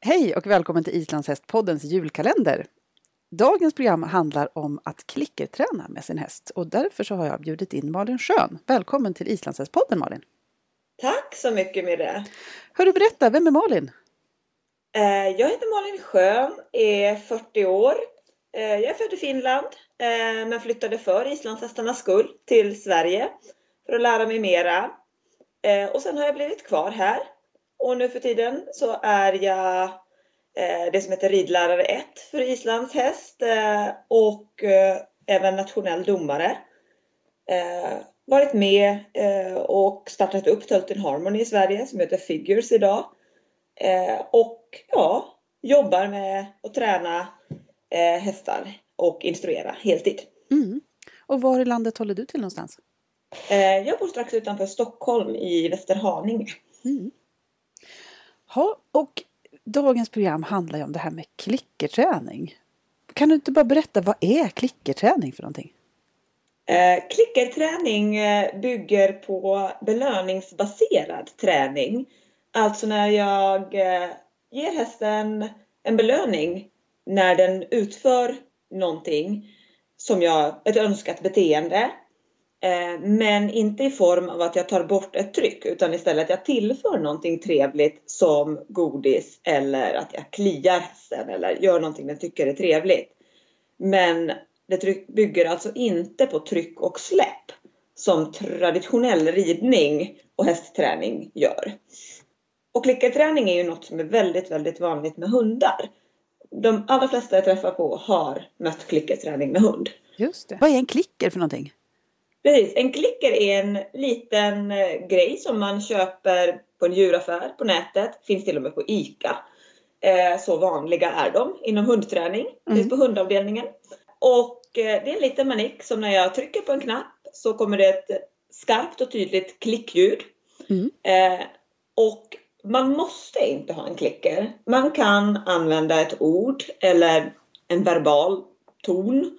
Hej och välkommen till Islandshästpoddens julkalender. Dagens program handlar om att klickerträna med sin häst och därför så har jag bjudit in Malin Schön. Välkommen till Islandshästpodden Malin! Tack så mycket Mirre! Hör du berätta, vem är Malin? Eh, jag heter Malin Schön, är 40 år. Eh, jag är född i Finland eh, men flyttade för islandshästarnas skull till Sverige för att lära mig mera. Och sen har jag blivit kvar här och nu för tiden så är jag eh, det som heter ridlärare 1 för Islands häst eh, och eh, även nationell domare. Varit med och startat upp Tölten Harmony i Sverige som heter Figures idag. Och ja, jobbar med att träna hästar och instruera heltid. Mm. Och var i landet håller du till någonstans? Jag bor strax utanför Stockholm i Västerhaninge. Mm. Ja, och dagens program handlar ju om det här med klickerträning. Kan du inte bara berätta, vad är klickerträning för någonting? Eh, klickerträning eh, bygger på belöningsbaserad träning. Alltså när jag eh, ger hästen en belöning när den utför någonting som jag, ett önskat beteende men inte i form av att jag tar bort ett tryck utan istället att jag tillför någonting trevligt som godis eller att jag kliar hästen eller gör någonting den tycker är trevligt. Men det bygger alltså inte på tryck och släpp som traditionell ridning och hästträning gör. Och klickerträning är ju något som är väldigt, väldigt vanligt med hundar. De allra flesta jag träffar på har mött klickerträning med hund. Just det. Vad är en klicker för någonting? Precis, en klicker är en liten eh, grej som man köper på en djuraffär på nätet. Finns till och med på ICA. Eh, så vanliga är de inom hundträning. Mm. Finns på hundavdelningen. Och eh, det är en liten manik som när jag trycker på en knapp så kommer det ett skarpt och tydligt klickljud. Mm. Och man måste inte ha en klicker. Man kan använda ett ord eller en verbal ton.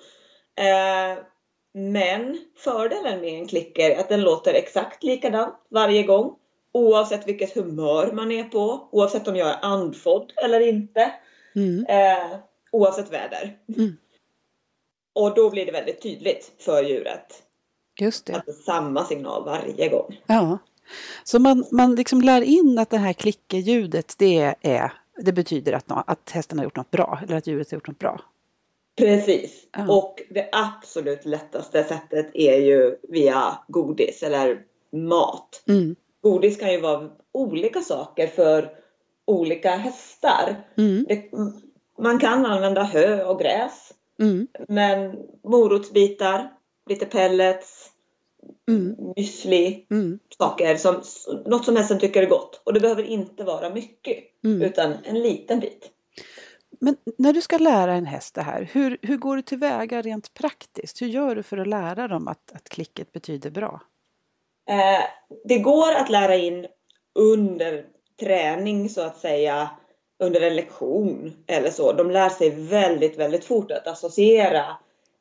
Men fördelen med en klicker är att den låter exakt likadant varje gång. Oavsett vilket humör man är på, oavsett om jag är andfådd eller inte. Mm. Eh, oavsett väder. Mm. Och då blir det väldigt tydligt för djuret. Just det. Att det är samma signal varje gång. Ja. Så man, man liksom lär in att det här klickerljudet det, är, det betyder att, att hästen har gjort något bra eller att djuret har gjort något bra. Precis. Mm. Och det absolut lättaste sättet är ju via godis eller mat. Mm. Godis kan ju vara olika saker för olika hästar. Mm. Det, man kan använda hö och gräs. Mm. Men morotsbitar, lite pellets, mm. müsli, mm. saker som något som hästen tycker är gott. Och det behöver inte vara mycket mm. utan en liten bit. Men när du ska lära en häst det här, hur, hur går du tillväga rent praktiskt? Hur gör du för att lära dem att, att klicket betyder bra? Eh, det går att lära in under träning så att säga, under en lektion eller så. De lär sig väldigt, väldigt fort att associera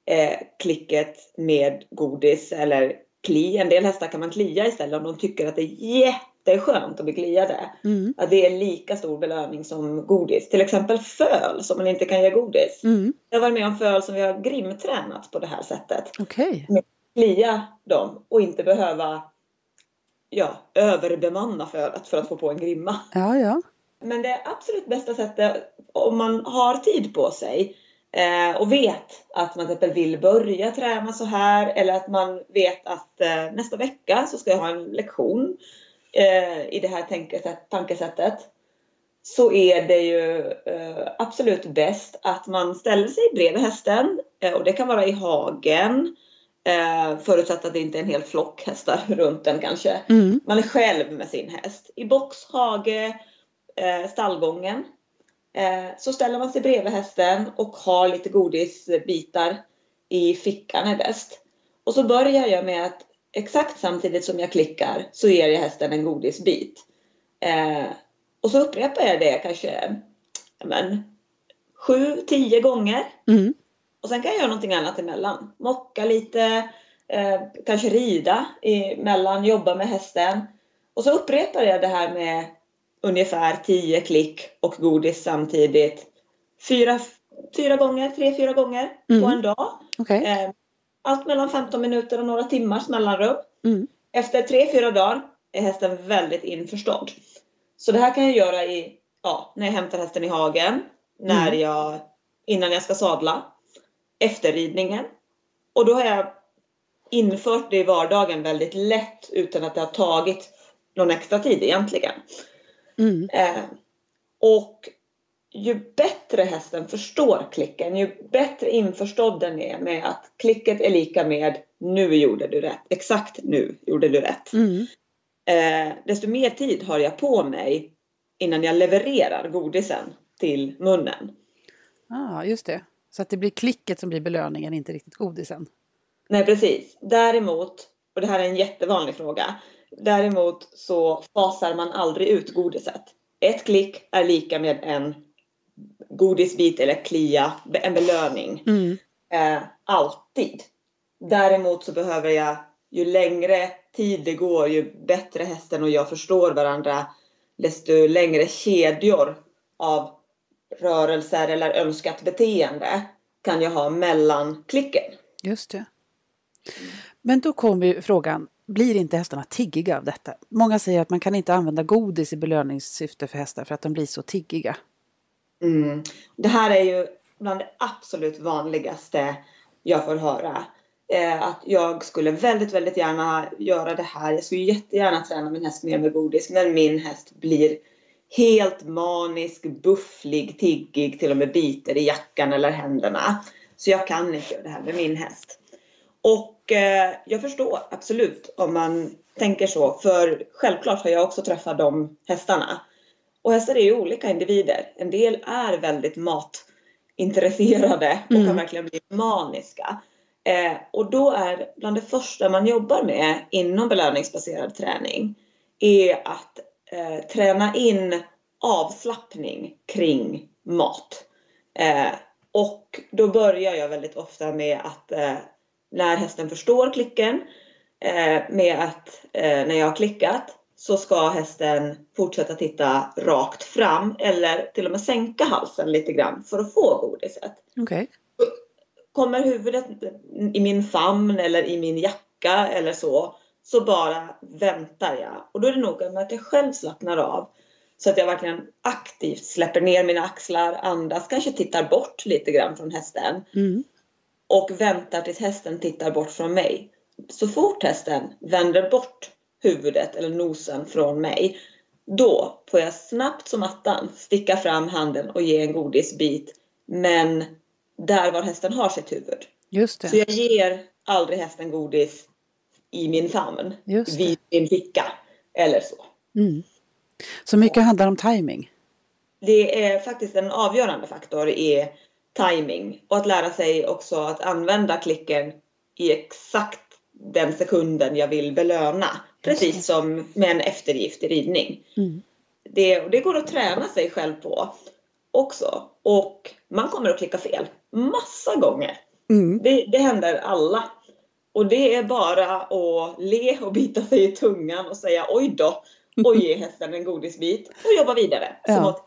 eh, klicket med godis eller kli. En del hästar kan man klia istället om de tycker att det är jätte jätteskönt att bli kliade. Mm. Att det är lika stor belöning som godis. Till exempel föl som man inte kan ge godis. Mm. Jag varit med om föl som vi har grimtränat på det här sättet. Okay. Klia dem och inte behöva ja, överbemanna fölet för att få på en grimma. Ja, ja. Men det absolut bästa sättet om man har tid på sig eh, och vet att man till exempel vill börja träna så här eller att man vet att eh, nästa vecka så ska jag ha en lektion eh, i det här tankesättet så är det ju eh, absolut bäst att man ställer sig bredvid hästen eh, och det kan vara i hagen eh, förutsatt att det inte är en hel flock hästar runt den kanske. Mm. Man är själv med sin häst. I box, hage, eh, stallgången. Eh, så ställer man sig bredvid hästen och har lite godisbitar i fickan är bäst. Och så börjar jag med att exakt samtidigt som jag klickar så ger jag hästen en godisbit. Eh, och så upprepar jag det kanske men, sju, tio gånger. Mm. Och sen kan jag göra någonting annat emellan. Mocka lite, eh, kanske rida emellan, jobba med hästen. Och så upprepar jag det här med ungefär 10 klick och godis samtidigt. Fyra, fyra gånger, tre, fyra gånger Mm. på en dag. Okej. Eh, Allt mellan 15 minuter och några timmars mellanrum. Mm. Efter tre, fyra dagar är hästen väldigt införstådd. Så det här kan jag göra i, ja, när jag hämtar hästen i hagen, när Mm. jag, innan jag ska sadla, efter ridningen. Och då har jag infört det i vardagen väldigt lätt utan att det har tagit någon extra tid egentligen. Mm. Eh, och ju bättre hästen förstår klicken, ju bättre införstådd den är med att klicket är lika med nu gjorde du rätt, exakt nu gjorde du rätt. Mm. Eh, desto mer tid har jag på mig innan jag levererar godisen till munnen. Ah, just det. Så att det blir klicket som blir belöningen, inte riktigt godisen. Nej precis. Däremot, och det här är en jättevanlig fråga, däremot så fasar man aldrig ut godiset. Ett klick är lika med en godisbit eller klia, en belöning. Mm. Eh, alltid. Däremot så behöver jag, ju längre tid det går, ju bättre hästen och jag förstår varandra, desto längre kedjor av rörelser eller önskat beteende kan jag ha mellan klicken. Just det. Men då kommer ju frågan, blir inte hästarna tiggiga av detta? Många säger att man kan inte använda godis i belöningssyfte för hästar för att de blir så tiggiga. Mm. Det här är ju bland det absolut vanligaste jag får höra. Eh, att jag skulle väldigt, väldigt gärna göra det här. Jag skulle jättegärna träna min häst mer med godis, men min häst blir helt manisk, bufflig, tiggig, till och med biter i jackan eller händerna. Så jag kan inte göra det här med min häst. Och eh, jag förstår absolut om man tänker så, för självklart har jag också träffat de hästarna. Och hästar är ju olika individer. En del är väldigt matintresserade och Mm. kan verkligen bli maniska. Eh, och då är bland det första man jobbar med inom belöningsbaserad träning är att eh, träna in avslappning kring mat. Eh, och då börjar jag väldigt ofta med att eh, när hästen förstår klicken, eh, med att eh, när jag har klickat så ska hästen fortsätta titta rakt fram eller till och med sänka halsen lite grann för att få godiset. Okej. Kommer huvudet i min famn eller i min jacka eller så, så bara väntar jag. Och då är det noga med att jag själv slappnar av. Så att jag verkligen aktivt släpper ner mina axlar, andas, kanske tittar bort lite grann från hästen. Mm. Och väntar tills hästen tittar bort från mig. Så fort hästen vänder bort huvudet eller nosen från mig, då får jag snabbt som attan sticka fram handen och ge en godisbit. Men där var hästen har sitt huvud. Just Så det. jag ger aldrig hästen godis i min famn, vid min ficka eller så. Mm. Så mycket handlar om timing. Det är faktiskt en avgörande faktor i timing och att lära sig också att använda klicken i exakt den sekunden jag vill belöna. Precis som med en eftergift i ridning. Mm. Det, och det går att träna sig själv på också. Och man kommer att klicka fel massa gånger. Mm. Det, det händer alla. Och det är bara att le och bita sig i tungan och säga oj då och ge hästen en godisbit och jobba vidare. Som Ja. att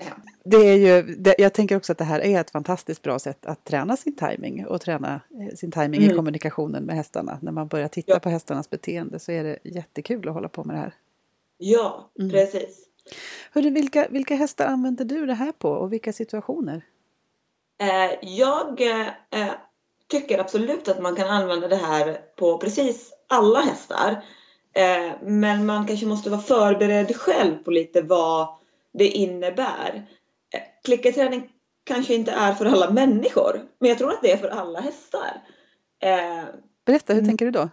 hem. Det är ju, det, jag tänker också att det här är ett fantastiskt bra sätt att träna sin timing och träna eh, sin timing i Mm. kommunikationen med hästarna. När man börjar titta Ja. på hästarnas beteende så är det jättekul att hålla på med det här. Ja, Mm. precis. Hörru, vilka, vilka hästar använder du det här på och vilka situationer? Eh, jag eh, tycker absolut att man kan använda det här på precis alla hästar. Eh, men man kanske måste vara förberedd själv på lite vad det innebär. Eh, klickerträning kanske inte är för alla människor, men jag tror att det är för alla hästar. Eh, Berätta, hur Mm. tänker du då?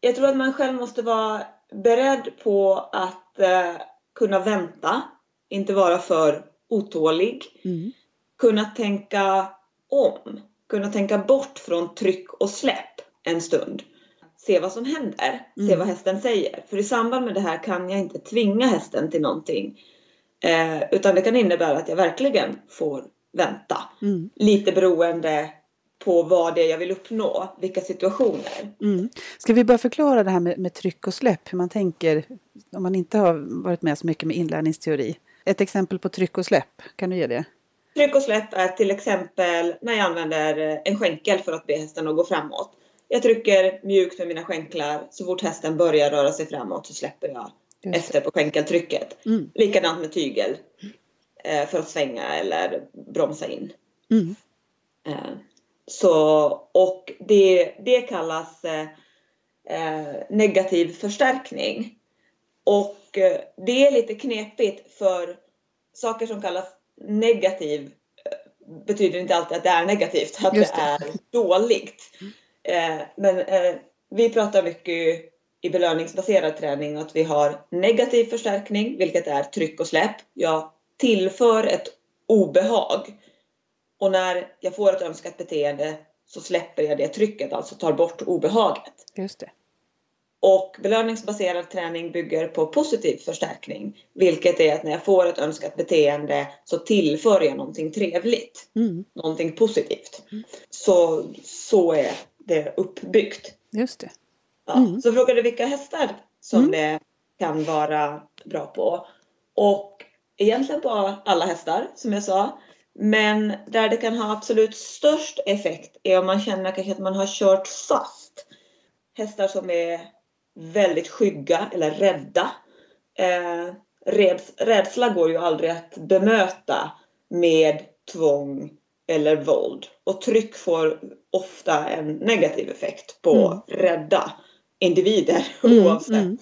jag tror att man själv måste vara beredd på att eh, kunna vänta, inte vara för otålig. Mm. Kunna tänka om, kunna tänka bort från tryck och släpp en stund. Se vad som händer, se Mm. vad hästen säger. För i samband med det här kan jag inte tvinga hästen till någonting. Eh, utan det kan innebära att jag verkligen får vänta. Mm. Lite beroende på vad det är jag vill uppnå, vilka situationer. Mm. Ska vi bara förklara det här med, med tryck och släpp, hur man tänker om man inte har varit med så mycket med inlärningsteori? Ett exempel på tryck och släpp, kan du ge det? Tryck och släpp är till exempel när jag använder en skänkel för att be hästen att gå framåt. Jag trycker mjukt med mina skänklar. Så fort hästen börjar röra sig framåt så släpper jag. Efter på skänkeltrycket. Mm. Likadant med tygel. eh, För att svänga eller bromsa in. Mm. Eh, Så, och det, det kallas eh, eh, negativ förstärkning. Och eh, det är lite knepigt för saker som kallas negativ eh, betyder inte alltid att det är negativt, att det. det. är dåligt. Eh, men vi pratar mycket i belöningsbaserad träning att vi har negativ förstärkning, vilket är tryck och släpp. Jag tillför ett obehag. Och när jag får ett önskat beteende så släpper jag det trycket, alltså tar bort obehaget. Just det. Och belöningsbaserad träning bygger på positiv förstärkning. Vilket är att när jag får ett önskat beteende så tillför jag någonting trevligt. Mm. Någonting positivt. Så, så är det uppbyggt. Just det. Ja. Mm. Så frågade du vilka hästar som Mm. det kan vara bra på. Och egentligen på alla hästar som jag sa. Men där det kan ha absolut störst effekt är om man känner kanske att man har kört fast. Hästar som är väldigt skygga eller rädda. Eh, räds, rädsla går ju aldrig att bemöta med tvång eller våld. Och tryck får ofta en negativ effekt på Mm. rädda individer Mm, oavsett. mm.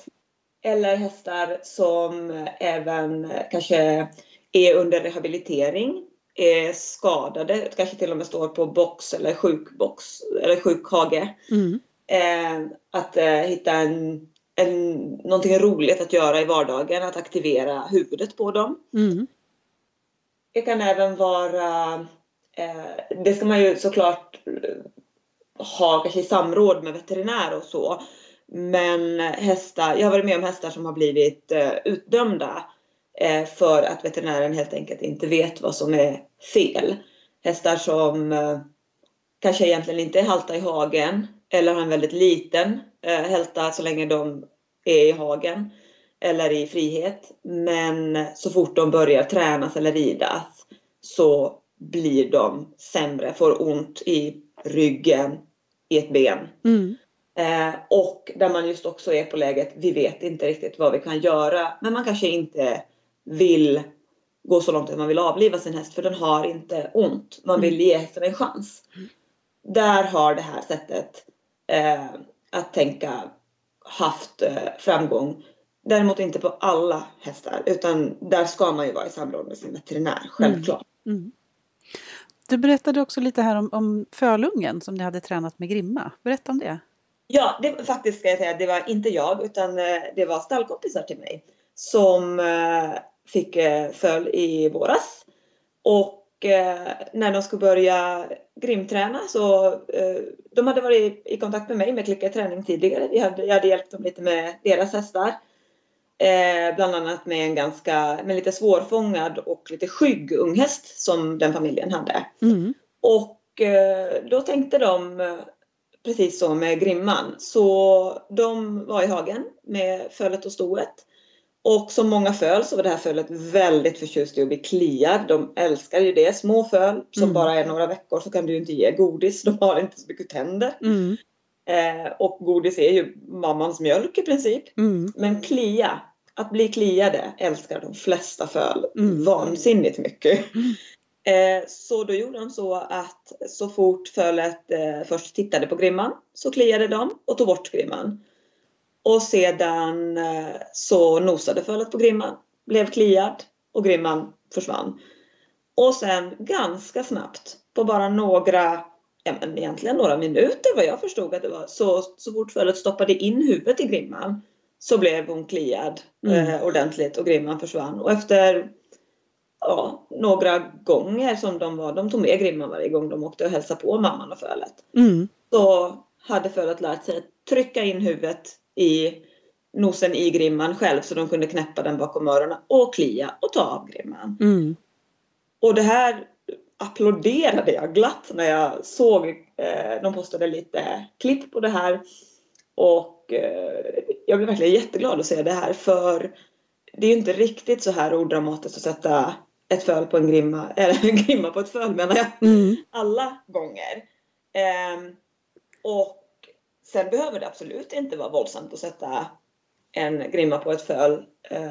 Eller hästar som även kanske är under rehabilitering, är skadade, kanske till och med står på box eller sjukbox eller sjukhage. Mm. Eh, att eh, hitta en, en, någonting roligt att göra i vardagen, att aktivera huvudet på dem. Mm. Det kan även vara, eh, det ska man ju såklart ha kanske i samråd med veterinär och så. Men hästar, jag har varit med om hästar som har blivit eh, utdömda eh, för att veterinären helt enkelt inte vet vad som är fel. Hästar som eh, kanske egentligen inte är halta i hagen eller har en väldigt liten eh, hälta så länge de är i hagen eller i frihet. Men så fort de börjar tränas eller ridas så blir de sämre, får ont i ryggen, i ett ben. Mm. Eh, och där man just också är på läget, vi vet inte riktigt vad vi kan göra. Men man kanske inte vill gå så långt att man vill avliva sin häst för den har inte ont. Man vill ge hästen en chans. Där har det här sättet eh, att tänka haft eh, framgång. Däremot inte på alla hästar utan där ska man ju vara i samråd med sin veterinär, självklart. Mm. Du berättade också lite här om, om fölungen som ni hade tränat med Grimma. Berätta om det. Ja, det, faktiskt ska jag säga, det var inte jag utan eh, det var stallkompisar till mig som eh, fick eh, föl i våras. Och när de skulle börja grimträna så de hade varit i kontakt med mig med Klicka träning tidigare. Vi hade, jag hade hjälpt dem lite med deras hästar. Eh, bland annat med en ganska, med lite svårfångad och lite skygg unghäst som den familjen hade. Mm. Och eh, då tänkte de precis så med Grimman. Så de var i hagen med fölet och stoet. Och som många föl så var det här fölet väldigt förtjust i att bli kliad. De älskar ju det. Små föl som Mm. bara är några veckor så kan du ju inte ge godis. De har inte så mycket tänder. Mm. Eh, och godis är ju mammans mjölk i princip. Mm. Men klia, att bli kliade älskar de flesta föl Mm. vansinnigt mycket. Eh, så då gjorde de så att så fort fölet eh, först tittade på grimman så kliade de och tog bort grimman. Och sedan eh, så nosade fölet på grimman, blev kliad och grimman försvann. Och sen ganska snabbt, på bara några, ja men egentligen några minuter vad jag förstod att det var, så, så fort fölet stoppade in huvudet i grimman så blev hon kliad Mm. eh, ordentligt och grimman försvann. Och efter ja, några gånger som de var, de tog med grimman varje gång de åkte och hälsade på mamman och fölet. Mm. Så hade fölet lärt sig att trycka in huvudet i nosen i grimman själv så de kunde knäppa den bakom öronen och klia och ta av grimman. Mm. Och det här applåderade jag glatt när jag såg, eh, de postade lite klipp på det här. Och eh, jag blev verkligen jätteglad att se det här för det är ju inte riktigt så här odramatiskt att sätta ett föl på en grimma, eller en grimma på ett föl menar jag, Mm. alla gånger. Ehm, och sen behöver det absolut inte vara våldsamt att sätta en grimma på ett föl eh,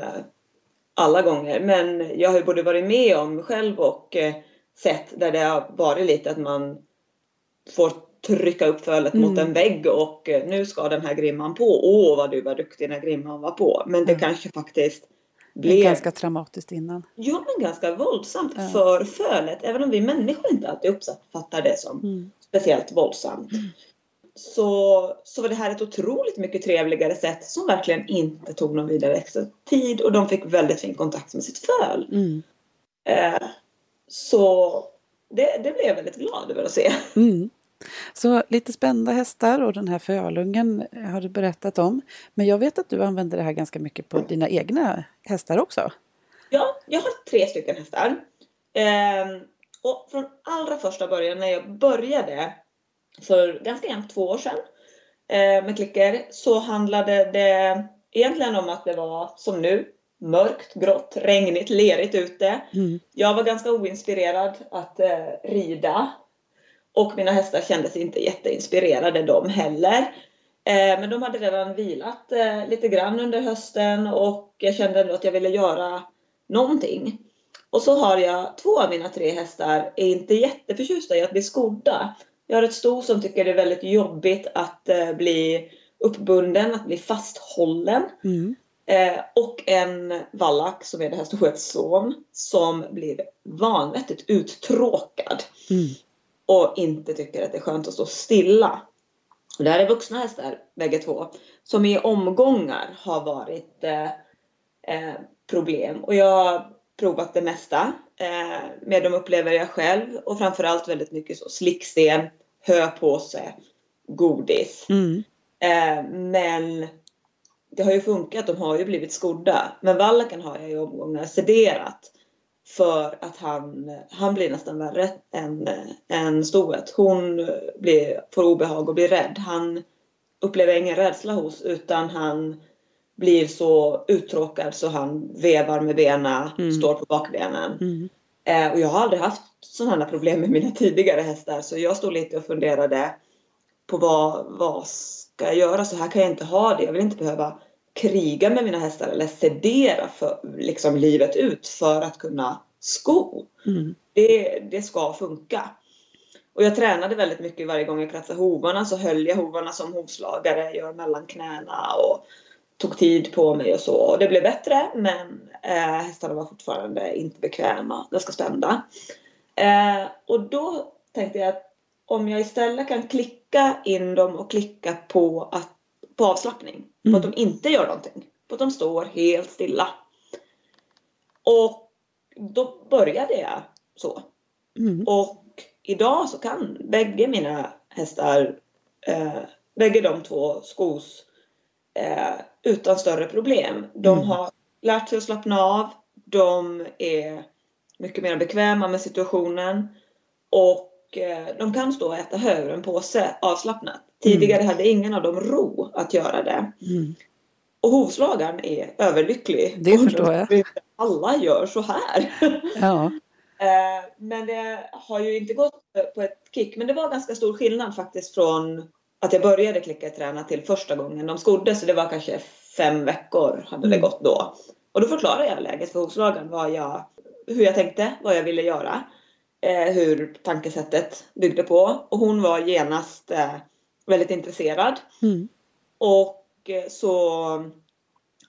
alla gånger. Men jag har ju både varit med om själv och eh, sett där det har varit lite att man får trycka upp fölet Mm. mot en vägg och eh, nu ska den här grimman på. Åh vad du var duktig när grimman var på. Men det Mm. kanske faktiskt Det är blev ganska traumatiskt innan. Ja, men ganska våldsamt Ja. för fölet. Även om vi människor inte alltid uppfattar det som Mm. speciellt våldsamt. Så, så var det här ett otroligt mycket trevligare sätt som verkligen inte tog någon vidare extra tid och de fick väldigt fin kontakt med sitt föl. Mm. Eh, så det, det blev jag väldigt glad över att se. Mm. Så lite spända hästar och den här fölungen har du berättat om. Men jag vet att du använder det här ganska mycket på dina egna hästar också. Ja, jag har tre stycken hästar. Ehm, och från allra första början när jag började för ganska jämnt två år sedan eh, med klicker så handlade det egentligen om att det var som nu mörkt, grått, regnigt, lerigt ute. Mm. Jag var ganska oinspirerad att eh, rida och mina hästar kändes inte jätteinspirerade de heller. Eh, men de hade redan vilat eh, lite grann under hösten och jag kände ändå att jag ville göra någonting. Och så har jag två av mina tre hästar är inte jätteförtjusta i att bli skodda. Jag har ett sto som tycker det är väldigt jobbigt att eh, bli uppbunden, att bli fasthållen. Mm. Eh, och en vallack som är det här stoets son som blir vanvettigt uttråkad Mm. Och inte tycker att det är skönt att stå stilla. Och det här är vuxna hästar bägge två som i omgångar har varit eh, eh, problem. Och jag har provat det mesta eh, med de upplever jag själv och framförallt väldigt mycket så slicksten, höpåse, godis. Mm. Eh, men det har ju funkat, de har ju blivit skodda. Men vallaken har jag i omgångar sederat. För att han, han blir nästan värre än, än stoet. Hon blir, får obehag och blir rädd. Han upplever ingen rädsla hos utan han blir så uttråkad så han vevar med benen, Mm. står på bakbenen. Mm. Eh, och jag har aldrig haft sådana problem med mina tidigare hästar så jag stod lite och funderade på vad, vad ska jag göra? Så här kan jag inte ha det. Jag vill inte behöva kriga med mina hästar eller sedera för liksom livet ut för att kunna sko. Mm. Det, det ska funka. Och jag tränade väldigt mycket varje gång jag kratsade hovarna så höll jag hovarna som hovslagare, gör mellan knäna och tog tid på mig och så. Och det blev bättre men eh, hästarna var fortfarande inte bekväma, ganska spända. Eh, och då tänkte jag att om jag istället kan klicka in dem och klicka på, att, på avslappning, på att de inte gör någonting, på att de står helt stilla. Och då började jag så. Mm. Och idag så kan bägge mina hästar, eh, bägge de två skos eh, utan större problem. De Mm. har lärt sig att slappna av. De är mycket mer bekväma med situationen. Och eh, de kan stå och äta hö ur en påse avslappnat. Tidigare hade ingen av dem ro att göra det. Mm. Och hovslagaren är överlycklig. Det förstår jag. Alla gör så här. Ja. Eh, Men det har ju inte gått på ett kick. Men det var ganska stor skillnad faktiskt från att jag började klickerträna till första gången de skodde. Så det var kanske fem veckor hade det Mm. gått då. Och då förklarade jag läget för hovslagaren. Vad jag, hur jag tänkte, vad jag ville göra. Eh, hur tankesättet byggde på. Och hon var genast eh, väldigt intresserad. Mm. Och eh, så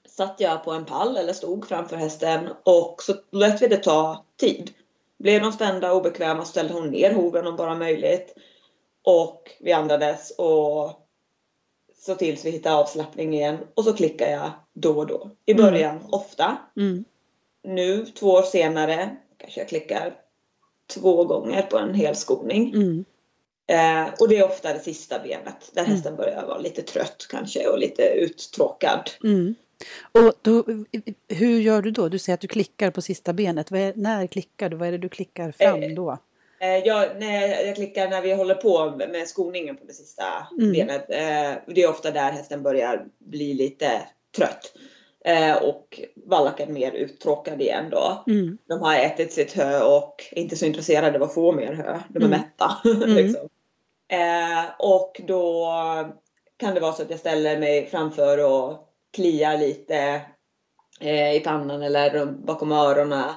satt jag på en pall eller stod framför hästen och så lät vi det ta tid. Blev de spända och obekväma ställde hon ner hoven om bara möjligt. Och vi andades och så tills vi hittade avslappning igen. Och så klickar jag då och då. I Mm. början ofta. Mm. Nu två år senare kanske jag klickar två gånger på en hel skoning. Mm. Eh, och det är ofta det sista benet där hästen börjar vara lite trött kanske och lite uttråkad. Mm. Och då, hur gör du då? Du säger att du klickar på sista benet. Är, när klickar du? Vad är det du klickar fram Eh, då? Eh, jag, när jag klickar när vi håller på med skoningen på det sista Mm. benet. Eh, det är ofta där hästen börjar bli lite trött. Eh, och vallaken mer uttråkad igen då. Mm. De har ätit sitt hö och är inte så intresserade av att få mer hö. De är Mm. mätta. liksom. eh, och då kan det vara så att jag ställer mig framför och kliar lite eh, i pannan eller bakom öronen.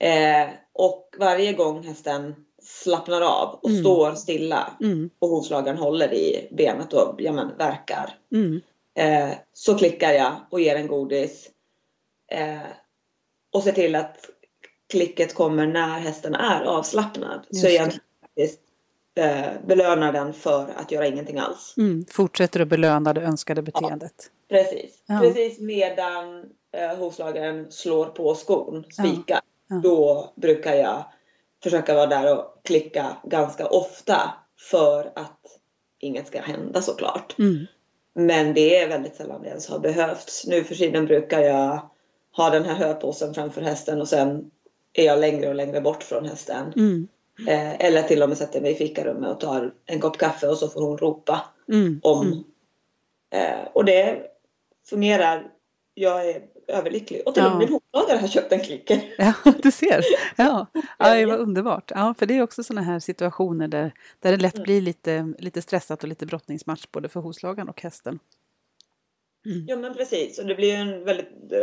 Eh, och varje gång hästen slappnar av och Mm. står stilla Mm. och hovslagaren håller i benet och ja, men, verkar. Eh, så klickar jag och ger en godis. Eh, och ser till att klicket kommer när hästen är avslappnad. Just så jag faktiskt eh, belönar den för att göra ingenting alls. Mm. Fortsätter att belöna det önskade beteendet. Precis. Ja. Precis medan eh, hovslagaren slår på skon, spikar. Ja. Då brukar jag försöka vara där och klicka ganska ofta för att inget ska hända såklart. Mm. Men det är väldigt sällan det ens har behövts. Nu för tiden brukar jag ha den här höpåsen framför hästen och sen är jag längre och längre bort från hästen. Mm. Eh, eller till och med sätter mig i fikarummet och tar en kopp kaffe och så får hon ropa Mm. om. Mm. Eh, och det fungerar. Jag är överlycklig. Och till och med min hovslagare har köpt en klicker. Ja, du ser. Ja, ja det var underbart. Ja, för det är också sådana här situationer där, där det lätt Mm. blir lite, lite stressat och lite brottningsmatch både för hovslagaren och hästen. Mm. Ja men precis. Och det blir en väldigt, eh,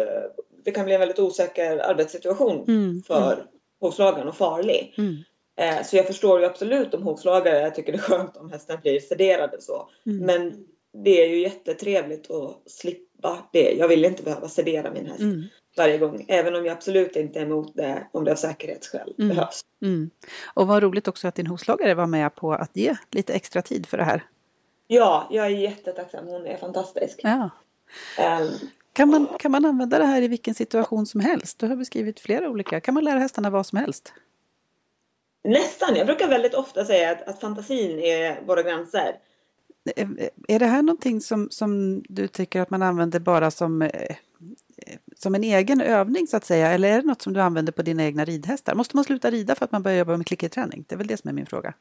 det kan bli en väldigt osäker arbetssituation Mm. för hovslagaren och farlig. Mm. Eh, Så jag förstår ju absolut om hovslagare jag tycker det är skönt om hästen blir sederad och så. Mm. Men det är ju jättetrevligt att slippa det. Jag vill inte behöva sedera min häst Mm. varje gång. Även om jag absolut inte är emot det om det av säkerhetsskäl Mm. behövs. Mm. Och vad roligt också att din hovslagare var med på att ge lite extra tid för det här. Ja, jag är jättetacksam. Hon är fantastisk. Ja. Ehm, Kan, man, kan man använda det här i vilken situation som helst? Du har beskrivit flera olika. Kan man lära hästarna vad som helst? nästan. Jag brukar väldigt ofta säga att, att fantasin är våra gränser. Eh, Är det här någonting som, som du tycker att man använder bara som, eh, eh, som en egen övning så att säga? Eller är det något som du använder på dina egna ridhästar? Måste man sluta rida för att man börjar jobba med klickerträning? Det är väl det som är min fråga.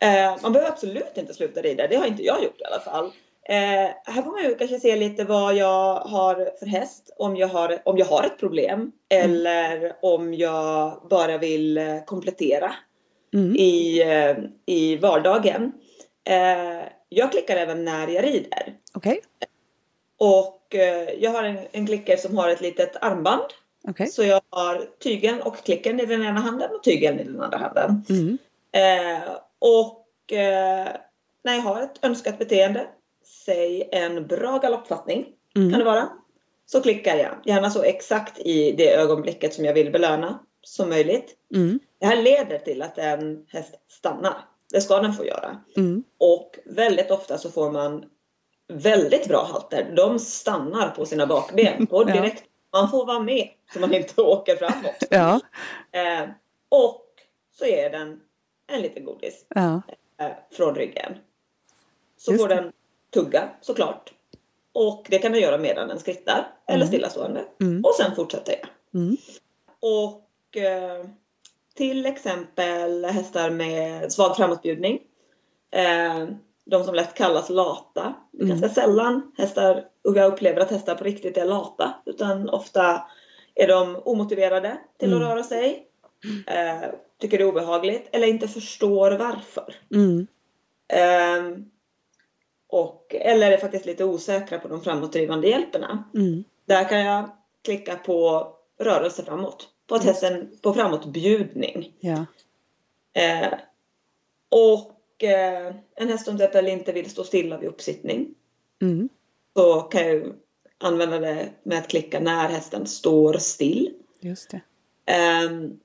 Eh, man behöver absolut inte sluta rida. Det har inte jag gjort i alla fall. Eh, här får man ju kanske se lite vad jag har för häst. Om jag har, om jag har ett problem. Eller om jag bara vill eh, komplettera Mm. i, eh, i vardagen. Eh, jag klickar även när jag rider. Okej, Och eh, jag har en, en klicker som har ett litet armband. okej. Så jag har tygen och klicken i den ena handen och tygen i den andra handen. Mm. Eh, och eh, när jag har ett önskat beteende, säg en bra galoppfattning kan Mm. det vara, så klickar jag. Gärna så exakt i det ögonblicket som jag vill belöna som möjligt. Mm. Det här leder till att en häst stannar. Det ska den få göra. Mm. Och väldigt ofta så får man väldigt bra halter. De stannar på sina bakben på Ja. direkt. Man får vara med så man inte åker framåt. Ja, Eh, och så ger den en liten godis ja. eh, från ryggen. Så Just får det. den tugga såklart. Och det kan den göra medan den skrittar eller Mm. stillastående. Mm. Och sen fortsätter jag. Mm. Och eh, till exempel hästar med svag framåtbjudning. Eh, de som lätt kallas lata. Det är Mm. ganska sällan hästar, jag upplever att hästar på riktigt är lata. Utan ofta är de omotiverade till att Mm. röra sig. Eh, tycker det är obehagligt eller inte förstår varför. Mm. Ehm, och, eller är faktiskt lite osäkra på de framåtdrivande hjälperna. Mm. Där kan jag klicka på rörelse framåt. På att hästen på framåtbjudning. Ja. Eh, och eh, en häst som till exempel inte vill stå stilla vid uppsittning. Mm. Så kan jag ju använda det med att klicka när hästen står still. Just det. Ehm,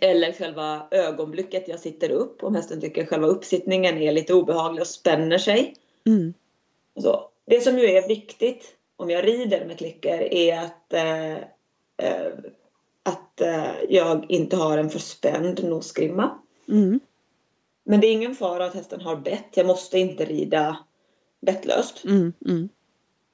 eller själva ögonblicket jag sitter upp. Om hästen tycker själva uppsittningen är lite obehaglig och spänner sig. Mm. Så, det som ju är viktigt om jag rider med klicker är att, eh, eh, att eh, jag inte har en för spänd nosgrimma. Mm. Men det är ingen fara att hästen har bett. Jag måste inte rida bettlöst. Mm. Mm.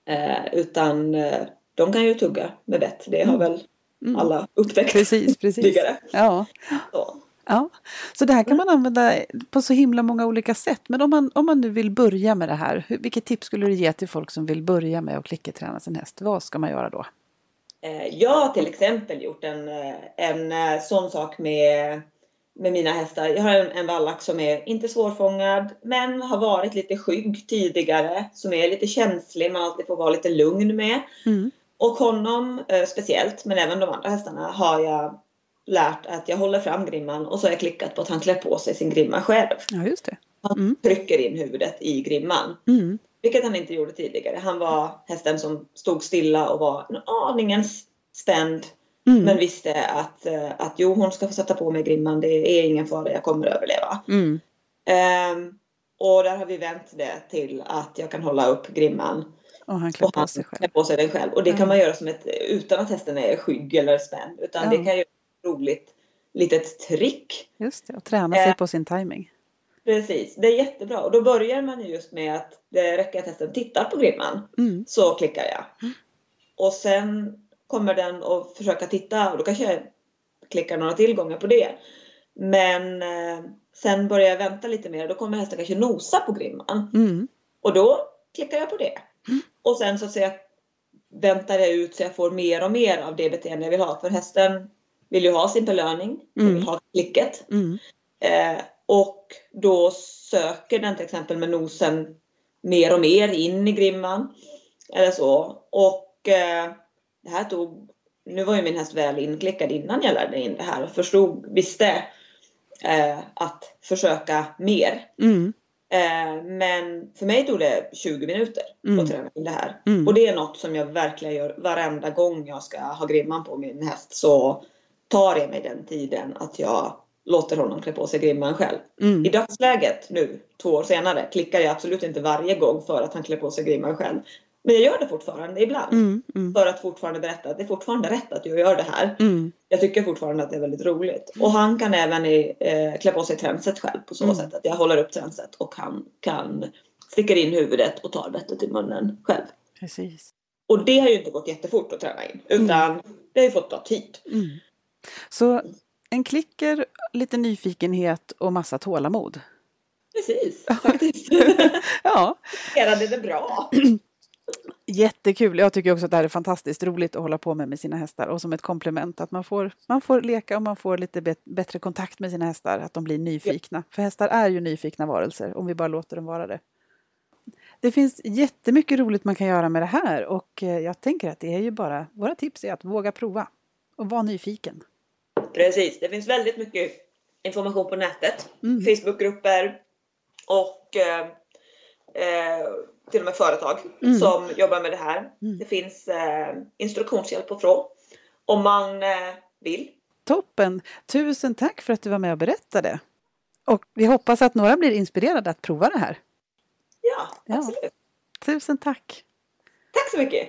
Eh, utan eh, de kan ju tugga med bett. Det har Mm. väl Mm. alla upptäckt Precis, precis. Ja. Så. Ja, så det här kan man använda på så himla många olika sätt. Men om man, om man nu vill börja med det här, vilket tips skulle du ge till folk som vill börja med att klickerträna sin häst? Vad ska man göra då? Eh, Jag har till exempel gjort en, eh, en eh, sån sak med, med mina hästar. Jag har en, en vallack som är inte svårfångad men har varit lite skygg tidigare. Som är lite känslig, man alltid får vara lite lugn med. Mm. Och honom eh, speciellt, men även de andra hästarna, har jag lärt att jag håller fram grimman och så har jag klickat på att han klär på sig sin grimma själv. Ja, just det. Han Mm. trycker in huvudet i grimman. Mm. Vilket han inte gjorde tidigare. Han var hästen som stod stilla och var en aningen spänd. Mm. Men visste att, eh, att jo, hon ska få sätta på mig grimman. Det är ingen fara, jag kommer att överleva. Mm. Ehm, och där har vi vänt det till att jag kan hålla upp grimman Och han klär och på sig klär på sig den själv. Och det Ja. kan man göra som ett, utan att hästen är skygg eller spänd. Utan det kan ju vara ett roligt litet trick. Just det, och träna sig Eh. på sin timing. Precis, det är jättebra. Och då börjar man ju just med att det räcker att hästen tittar på grimman. Mm. Så klickar jag. Och sen kommer den att försöka titta och då kanske jag klickar några till gånger på det. Men eh, sen börjar jag vänta lite mer. Då kommer hästen kanske nosa på grimman. Mm. Och då klickar jag på det. Och sen så att säga, väntar jag ut så jag får mer och mer av det beteende jag vill ha. För hästen vill ju ha sin belöning. Mm. vill ha klicket. Mm. Eh, och då söker den till exempel med nosen mer och mer in i grimman. Eller så. Och eh, det här tog... Nu var ju min häst väl inklickad innan jag lärde in det här och förstod, visste eh, att försöka mer. Mm. Eh, men för mig tog det 20 minuter Mm. att träna in det här. Mm. Och det är något som jag verkligen gör varenda gång jag ska ha grimman på min häst. Så tar det mig den tiden att jag låter honom klä på sig grimman själv. Mm. I dagsläget nu, två år senare, klickar jag absolut inte varje gång för att han klär på sig grimman själv. Men jag gör det fortfarande ibland. Mm. Mm. För att fortfarande berätta att det är fortfarande rätt att jag gör det här. Mm. Jag tycker fortfarande att det är väldigt roligt. Och han kan även i, eh, klä på sig tränset själv på så Mm. sätt att jag håller upp tränset och han kan sticker in huvudet och tar bettet i munnen själv. Precis. Och det har ju inte gått jättefort att träna in utan det har ju fått ta tid. Mm. Så en klicker, lite nyfikenhet och massa tålamod. Precis, faktiskt. Ja, Fungerade det bra? jättekul. Jag tycker också att det här är fantastiskt roligt att hålla på med med sina hästar och som ett komplement att man får, man får leka och man får lite bet- bättre kontakt med sina hästar, att de blir nyfikna. För hästar är ju nyfikna varelser om vi bara låter dem vara det. Det finns jättemycket roligt man kan göra med det här och eh, jag tänker att det är ju bara, våra tips är att våga prova och vara nyfiken. Precis, det finns väldigt mycket information på nätet. Mm. Facebookgrupper och eh, eh, till och med företag Mm. som jobbar med det här. Mm. Det finns eh, instruktionshjälp att få om man eh, vill. Toppen! Tusen tack för att du var med och berättade. Och vi hoppas att några blir inspirerade att prova det här. Ja, Ja. absolut. Tusen tack! Tack så mycket!